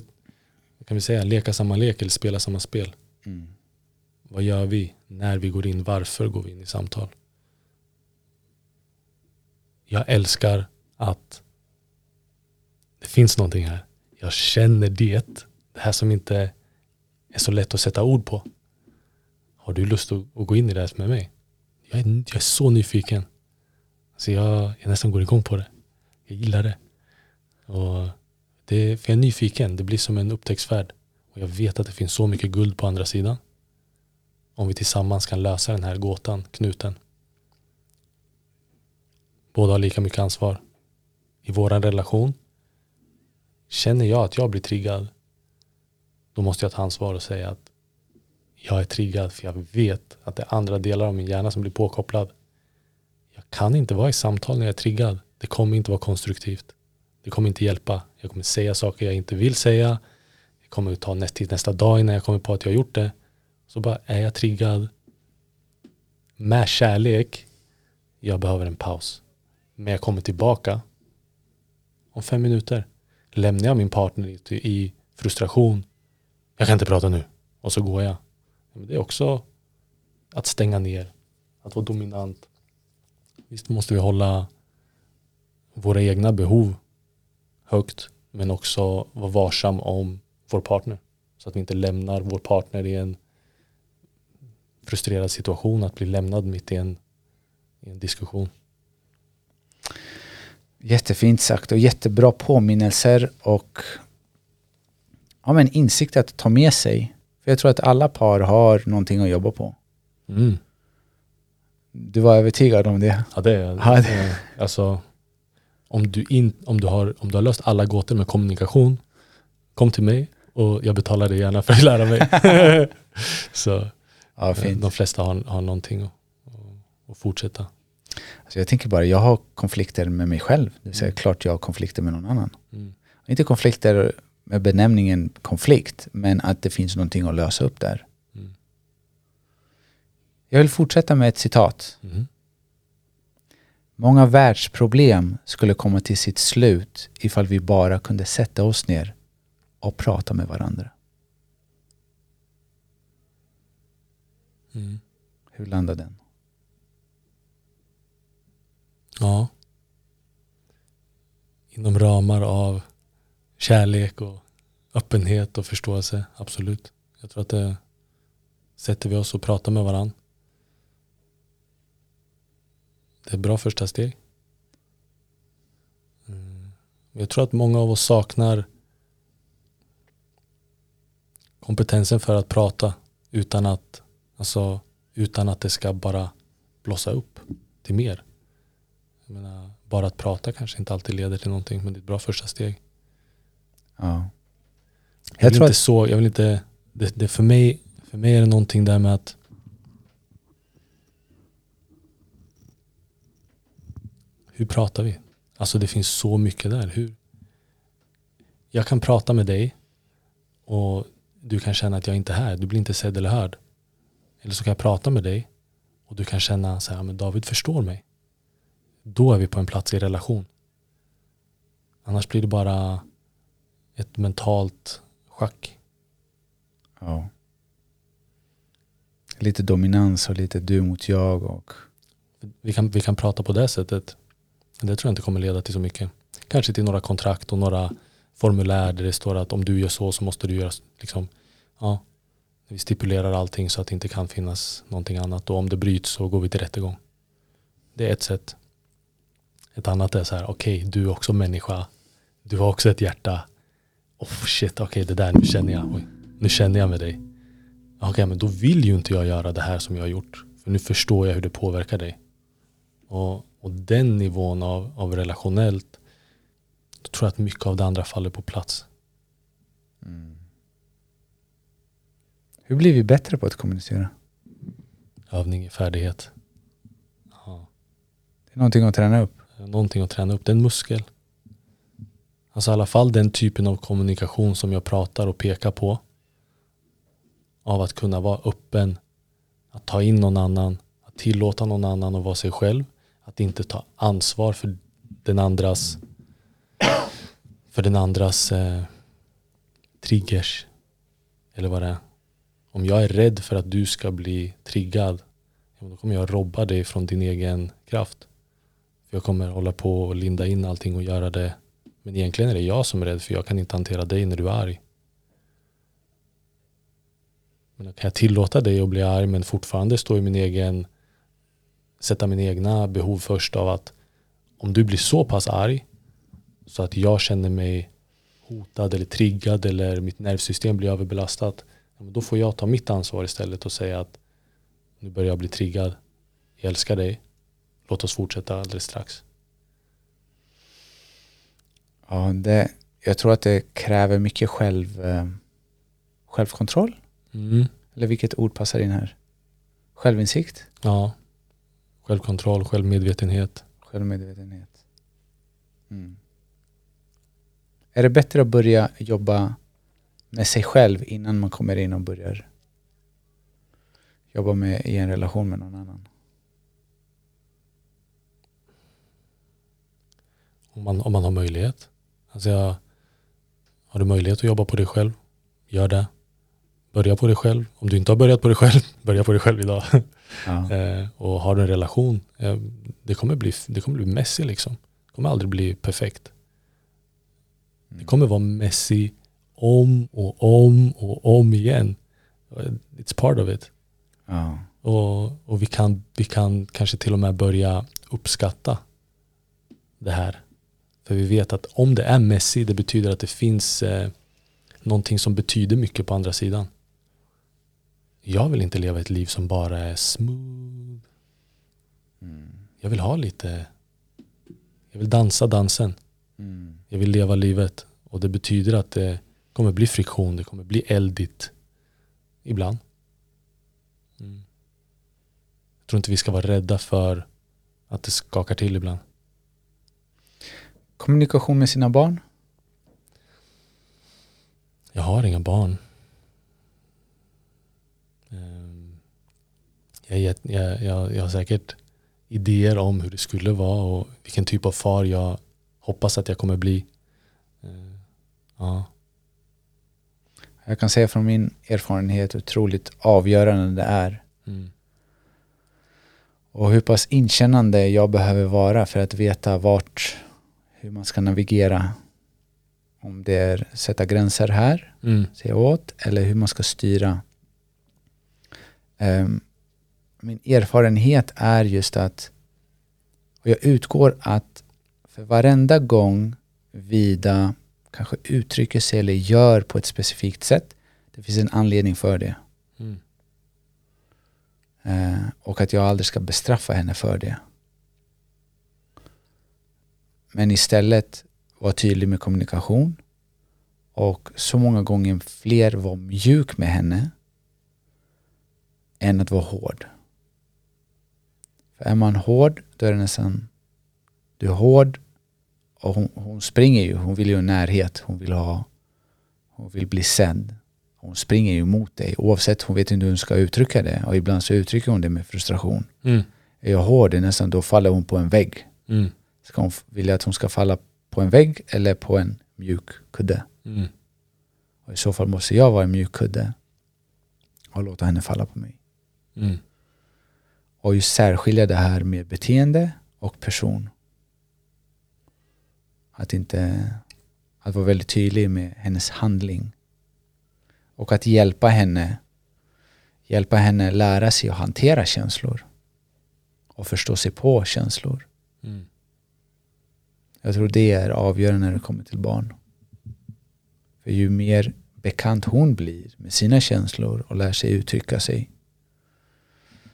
kan vi säga, leka samma lek eller spela samma spel. Mm. Vad gör vi när vi går in? Varför går vi in i samtal? Jag älskar att det finns någonting här. Jag känner det. Det här som inte är så lätt att sätta ord på. Har du lust att, att gå in i det här med mig? Jag är, jag är så nyfiken. Alltså jag, jag nästan går igång på det. Jag gillar det. Och det för jag är nyfiken. Det blir som en upptäcktsfärd. Och jag vet att det finns så mycket guld på andra sidan. Om vi tillsammans kan lösa den här gåtan, knuten. Båda har lika mycket ansvar. I vår relation känner jag att jag blir triggad då måste jag ta ansvar och säga att jag är triggad för jag vet att det är andra delar av min hjärna som blir påkopplad. Jag kan inte vara i samtal när jag är triggad. Det kommer inte vara konstruktivt. Det kommer inte hjälpa. Jag kommer säga saker jag inte vill säga. Det kommer ta näst nästa dag innan jag kommer på att jag har gjort det. Så bara är jag triggad med kärlek. Jag behöver en paus. Men jag kommer tillbaka om fem minuter. Lämnar jag min partner i, i frustration. Jag kan inte prata nu. Och så går jag. Men det är också att stänga ner. Att vara dominant. Visst måste vi hålla våra egna behov högt. Men också vara varsam om vår partner. Så att vi inte lämnar vår partner i en frustrerad situation. Att bli lämnad mitt i en, i en diskussion. Jättefint sagt och jättebra påminnelser och ja, men insikt att ta med sig. För jag tror att alla par har någonting att jobba på. Mm. Du var övertygad om det? Ja, det är ja, det. Alltså, om du, in, om, du har, om du har löst alla gåtor med kommunikation, kom till mig och jag betalar dig gärna för att lära mig. Så ja, fint. de flesta har, har någonting att, att fortsätta. Alltså jag tänker bara, jag har konflikter med mig själv. Det säga mm. klart jag har konflikter med någon annan. Mm. Inte konflikter med benämningen konflikt, men att det finns någonting att lösa upp där. Mm. Jag vill fortsätta med ett citat. Mm. Många världsproblem skulle komma till sitt slut ifall vi bara kunde sätta oss ner och prata med varandra. Mm. Hur landar den? Ja. Inom ramar av kärlek och öppenhet och förståelse, absolut. Jag tror att det sätter vi oss och pratar med varandra. Det är ett bra första steg. Mm. Jag tror att många av oss saknar kompetensen för att prata utan att, alltså, utan att det ska bara blossa upp till mer. Jag menar, bara att prata kanske inte alltid leder till någonting men det är ett bra första steg. Ja. Jag, jag vill inte att... så, jag vill inte, det, det, för, mig, för mig är det någonting där med att hur pratar vi? Alltså det finns så mycket där. Hur? Jag kan prata med dig och du kan känna att jag inte är här. Du blir inte sedd eller hörd. Eller så kan jag prata med dig och du kan känna så här, men David förstår mig. Då är vi på en plats i relation. Annars blir det bara ett mentalt schack. Ja. Lite dominans och lite du mot jag. Och... Vi, kan, vi kan prata på det sättet. Det tror jag inte kommer leda till så mycket. Kanske till några kontrakt och några formulär där det står att om du gör så så måste du göra liksom, ja, vi stipulerar allting så att det inte kan finnas någonting annat och om det bryts så går vi till rättegång. Det är ett sätt. Ett annat är så här, okej, okay, du är också människa. Du har också ett hjärta. Oh shit, okej, okay, det där, nu känner jag, oj, nu känner jag med dig. Okej, okay, men då vill ju inte jag göra det här som jag har gjort. För nu förstår jag hur det påverkar dig. Och, och den nivån av, av relationellt, då tror jag att mycket av det andra faller på plats. Mm. Hur blir vi bättre på att kommunicera? Övning är färdighet. Ja. Det är någonting att träna upp? Någonting att träna upp. Det är en muskel. Alltså i alla fall den typen av kommunikation som jag pratar och pekar på. Av att kunna vara öppen, att ta in någon annan, att tillåta någon annan att vara sig själv. Att inte ta ansvar för den andras för den andras eh, triggers. Eller vad det är. Om jag är rädd för att du ska bli triggad, då kommer jag robba dig från din egen kraft. För jag kommer hålla på och linda in allting och göra det. Men egentligen är det jag som är rädd för jag kan inte hantera dig när du är arg. Men kan jag tillåta dig att bli arg men fortfarande stå i min egen sätta mina egna behov först av att om du blir så pass arg så att jag känner mig hotad eller triggad eller mitt nervsystem blir överbelastat då får jag ta mitt ansvar istället och säga att nu börjar jag bli triggad. Jag älskar dig. Låt oss fortsätta alldeles strax. Ja, det, jag tror att det kräver mycket själv, eh, självkontroll. Mm. Eller vilket ord passar in här? Självinsikt? Ja. Självkontroll, självmedvetenhet. Självmedvetenhet. Mm. Är det bättre att börja jobba med sig själv innan man kommer in och börjar jobba med, i en relation med någon annan? Om man, om man har möjlighet. Alltså jag, har du möjlighet att jobba på dig själv, gör det. Börja på dig själv. Om du inte har börjat på dig själv, börja på dig själv idag. Ja. eh, och har du en relation, eh, det kommer bli, det kommer bli messy liksom. Det kommer aldrig bli perfekt. Mm. Det kommer vara messy om och om och om igen. It's part of it. Ja. Och, och vi, kan, vi kan kanske till och med börja uppskatta det här. För vi vet att om det är messy, det betyder att det finns eh, någonting som betyder mycket på andra sidan. Jag vill inte leva ett liv som bara är smooth. Mm. Jag vill ha lite, jag vill dansa dansen. Mm. Jag vill leva livet. Och det betyder att det kommer bli friktion, det kommer bli eldigt. Ibland. Mm. Jag tror inte vi ska vara rädda för att det skakar till ibland. Kommunikation med sina barn? Jag har inga barn. Ehm, jag, jag, jag, jag har säkert idéer om hur det skulle vara och vilken typ av far jag hoppas att jag kommer bli. Ehm, ja. Jag kan säga från min erfarenhet hur otroligt avgörande det är. Mm. Och hur pass inkännande jag behöver vara för att veta vart, hur man ska navigera Om det är sätta gränser här, Mm. säga åt, eller hur man ska styra. Ehm, min erfarenhet är just att, och jag utgår att för varenda gång Vida kanske uttrycker sig eller gör på ett specifikt sätt, det finns en anledning för det. Mm. Eh, och att jag aldrig ska bestraffa henne för det. Men istället vara tydlig med kommunikation och så många gånger fler vara mjuk med henne än att vara hård. För är man hård, då är det nästan du är hård och hon, hon springer ju, hon vill ju närhet, hon vill ha hon vill bli sedd. Hon springer ju mot dig oavsett, hon vet inte hur hon ska uttrycka det och ibland så uttrycker hon det med frustration. Mm. Är jag hård, det är nästan då faller hon på en vägg. Mm. Ska hon, vill jag att hon ska falla på en vägg eller på en mjuk kudde? Mm. Och I så fall måste jag vara en mjuk kudde och låta henne falla på mig. Mm. Och just särskilja det här med beteende och person. Att inte att vara väldigt tydlig med hennes handling. Och att hjälpa henne hjälpa henne lära sig att hantera känslor. Och förstå sig på känslor. Mm. Jag tror det är avgörande när det kommer till barn. För ju mer bekant hon blir med sina känslor och lär sig uttrycka sig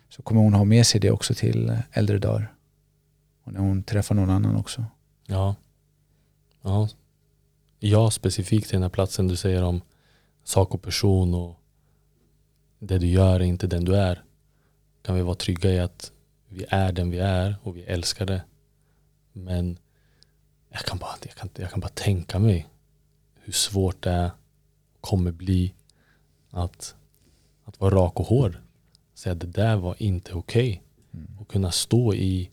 så kommer hon ha med sig det också till äldre dagar. Och när hon träffar någon annan också. Ja. ja. Ja, specifikt till den här platsen du säger om sak och person och det du gör är inte den du är. Kan vi vara trygga i att vi är den vi är och vi älskar det. Men jag kan bara, jag kan, jag kan bara tänka mig hur svårt det är, kommer bli att, att vara rak och hård. Säga att det där var inte okej. Mm. Och kunna stå i,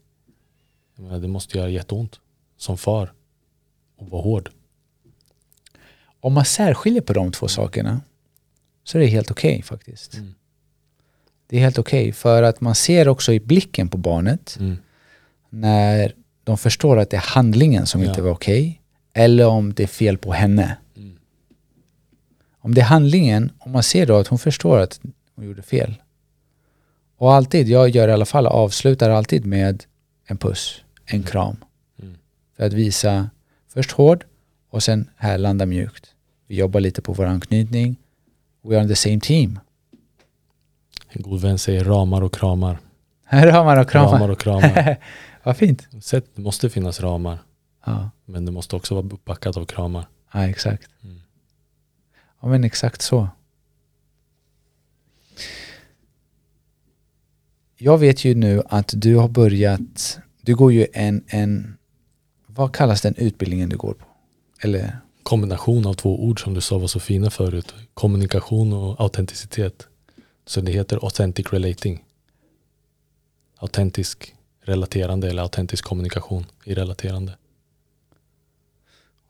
jag menar, det måste göra jätteont som far och vara hård. Om man särskiljer på de två sakerna så är det helt okej faktiskt. Mm. Det är helt okej för att man ser också i blicken på barnet Mm. när de förstår att det är handlingen som Ja. inte var okej eller om det är fel på henne. Mm. Om det är handlingen, om man ser då att hon förstår att hon gjorde fel. Och alltid, jag gör i alla fall, avslutar alltid med en puss, en kram. Mm. För att visa, först hård och sen här landa mjukt. Vi jobbar lite på vår anknytning. We are on the same team. En god vän säger ramar och kramar. Man och kramar. Ramar och kramar. Vad fint. Sätt, det måste finnas ramar. Ja, Men det måste också vara uppbackat av kramar. ja exakt. Mm. Ja men exakt så. Jag vet ju nu att du har börjat, du går ju en, en vad kallas den utbildningen du går på? Eller, Kombination av två ord som du sa var så fina förut. Kommunikation och autenticitet. Så det heter authentic relating. Autentisk relaterande eller autentisk kommunikation i relaterande.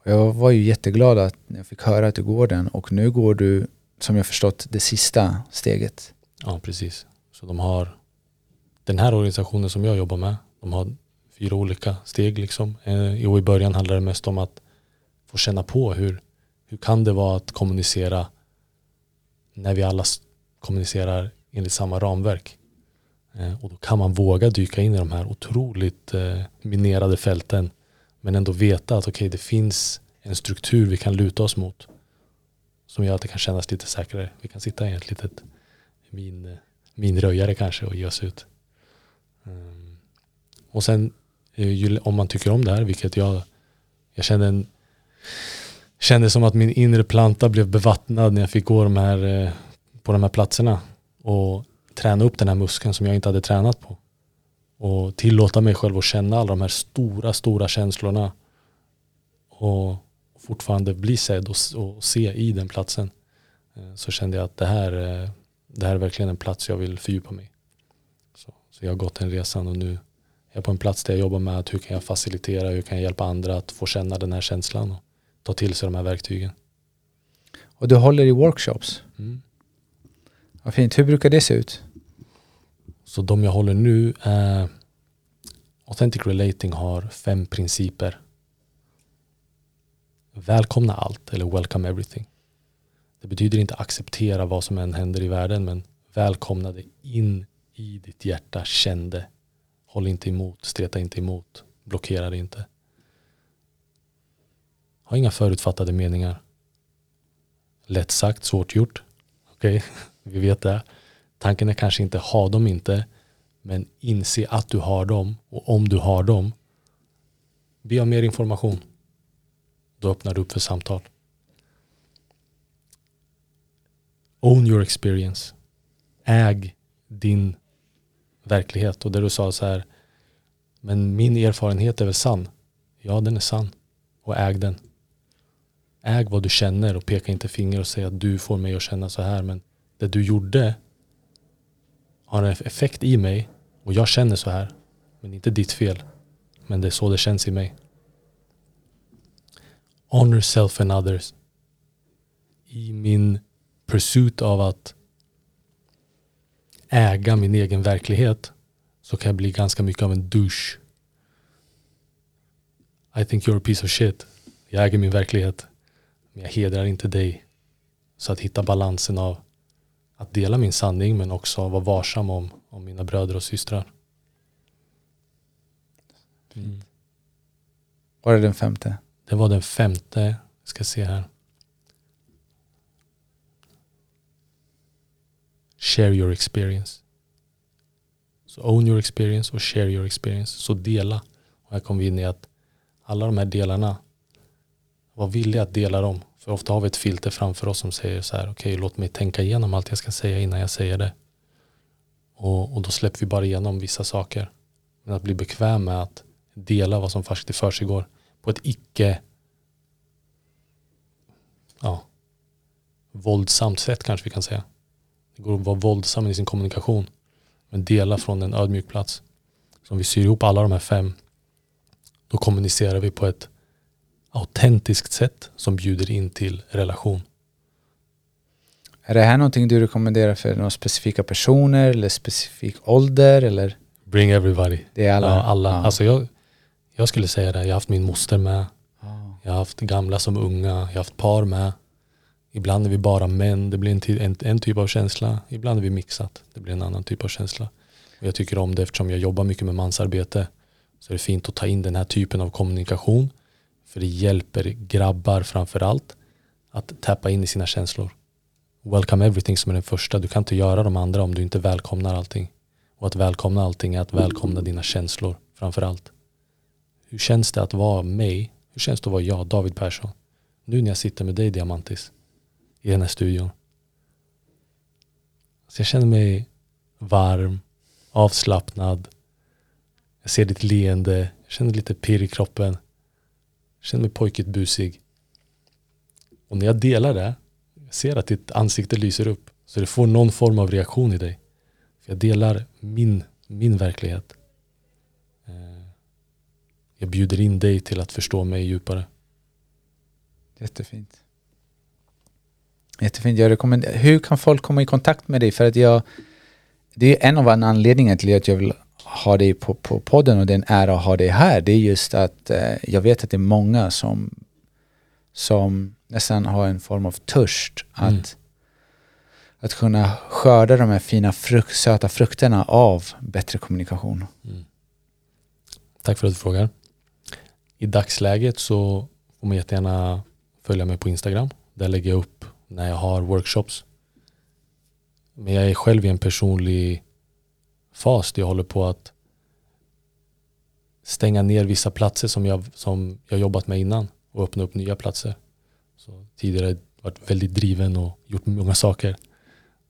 jag var ju jätteglad att jag fick höra att du går den och nu går du, som jag förstått, det sista steget. Ja, precis. Så de har den här organisationen som jag jobbar med. De har fyra olika steg liksom. Eh, Och i början handlar det mest om att få känna på hur, hur kan det vara att kommunicera när vi alla kommunicerar enligt samma ramverk. Eh, och då kan man våga dyka in i de här otroligt eh, minerade fälten men ändå veta att okej, det finns en struktur vi kan luta oss mot som gör att det kan kännas lite säkrare. Vi kan sitta i ett litet min, minröjare kanske och ge oss ut. Ehm, och sen eh, om man tycker om det här, vilket jag, jag kände en kände som att min inre planta blev bevattnad när jag fick gå de här, på de här platserna och träna upp den här muskeln som jag inte hade tränat på. Och tillåta mig själv att känna alla de här stora, stora känslorna och fortfarande bli sedd och, och se i den platsen. Eh, Så kände jag att det här, eh, det här är verkligen en plats jag vill fördjupa mig i. Så, så jag har gått den resan och nu är jag på en plats där jag jobbar med att hur kan jag facilitera, hur kan jag hjälpa andra att få känna den här känslan och ta till sig de här verktygen. Och du håller i workshops. Mm. Vad fint. Hur brukar det se ut? Så de jag håller nu är Authentic Relating har fem principer. välkomna allt eller welcome everything. Det betyder inte acceptera vad som än händer i världen men välkomna det in i ditt hjärta, känn det. Håll inte emot, streta inte emot, blockera det inte. Ha inga förutfattade meningar. Lätt sagt, svårt gjort. Okej, okay? vi vet det. Tanken är kanske inte ha dem inte, men inse att du har dem och om du har dem, be om mer information. Då öppnar du upp för samtal. Own your experience. Äg din verklighet. Och där du sa så här, men min erfarenhet är väl sann? Ja, den är sann. Och äg den. Äg vad du känner och peka inte finger och säg att du får mig att känna så här. Men det du gjorde har en effekt i mig och jag känner så här. Men inte ditt fel. Men det är så det känns i mig. Honor self and others. I min pursuit av att äga min egen verklighet så kan jag bli ganska mycket av en douche. I think you're a piece of shit. Jag äger min verklighet. Men jag hedrar inte dig. Så att hitta balansen av att dela min sanning men också vara varsam om, om mina bröder och systrar. Mm. Var det den femte? Det var den femte. Jag ska se här. Share your experience. Så own your experience och share your experience. Så dela. Och här kommer vi in i att alla de här delarna, var villiga att dela dem. För ofta har vi ett filter framför oss som säger så här, okej okay, låt mig tänka igenom allt jag ska säga innan jag säger det. Och, och då släpper vi bara igenom vissa saker. Men att bli bekväm med att dela vad som faktiskt för sig går på ett icke ja, våldsamt sätt kanske vi kan säga. Det går att vara våldsam i sin kommunikation. Men dela från en ödmjuk plats. Så om vi syr ihop alla de här fem då kommunicerar vi på ett autentiskt sätt som bjuder in till relation. Är det här någonting du rekommenderar för några specifika personer eller specifik ålder? Eller? Bring everybody. Det är alla? Ja, alla. Ja. Alltså jag, jag skulle säga det, jag har haft min moster med. Ja. Jag har haft gamla som unga, jag har haft par med. Ibland är vi bara män, det blir en, en, en typ av känsla. Ibland är vi mixat, det blir en annan typ av känsla. Och jag tycker om det eftersom jag jobbar mycket med mansarbete. Så är det fint att ta in den här typen av kommunikation. För det hjälper grabbar framför allt att tappa in i sina känslor. Welcome everything som är den första. Du kan inte göra de andra om du inte välkomnar allting. Och att välkomna allting är att välkomna dina känslor framför allt. Hur känns det att vara mig? Hur känns det att vara jag, David Persson? Nu när jag sitter med dig Diamantis i den här studion. Så jag känner mig varm, avslappnad. Jag ser ditt leende, jag känner lite pirr i kroppen. Känner mig pojkigt busig. Och när jag delar det, jag ser att ditt ansikte lyser upp. Så det får någon form av reaktion i dig. För jag delar min, min verklighet. Eh, jag bjuder in dig till att förstå mig djupare. Jättefint. Jättefint. Jag rekommenderar. Hur kan folk komma i kontakt med dig? För att jag, det är en av anledningarna till att jag vill ha dig på, på podden och det är en ära att ha dig här. Det är just att eh, jag vet att det är många som, som nästan har en form av törst mm. att, att kunna skörda de här fina frukt, söta frukterna av bättre kommunikation. Mm. Tack för att du frågar. I dagsläget så får man jättegärna följa mig på Instagram. Där lägger jag upp när jag har workshops. Men jag är själv i en personlig fas där jag håller på att stänga ner vissa platser som jag, som jag jobbat med innan och öppna upp nya platser. Så tidigare varit väldigt driven och gjort många saker.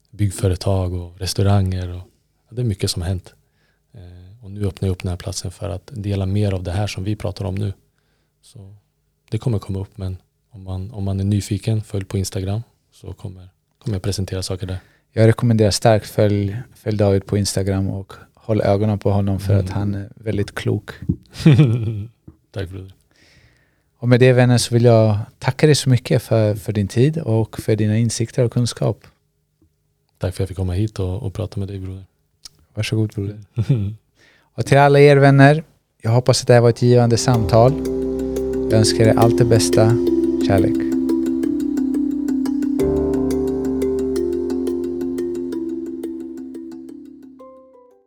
Byggföretag och restauranger. Och, det är mycket som har hänt. Eh, och nu öppnar jag upp den här platsen för att dela mer av det här som vi pratar om nu. Så det kommer komma upp men om man, om man är nyfiken, följ på Instagram så kommer, kommer jag presentera saker där. Jag rekommenderar starkt följ, följ David på Instagram och håll ögonen på honom för mm. att han är väldigt klok. Tack broder. Och med det vänner så vill jag tacka dig så mycket för, för din tid och för dina insikter och kunskap. Tack för att jag fick komma hit och, och prata med dig broder. Varsågod broder. och till alla er vänner, jag hoppas att det här var ett givande samtal. Jag önskar er allt det bästa Kärlek.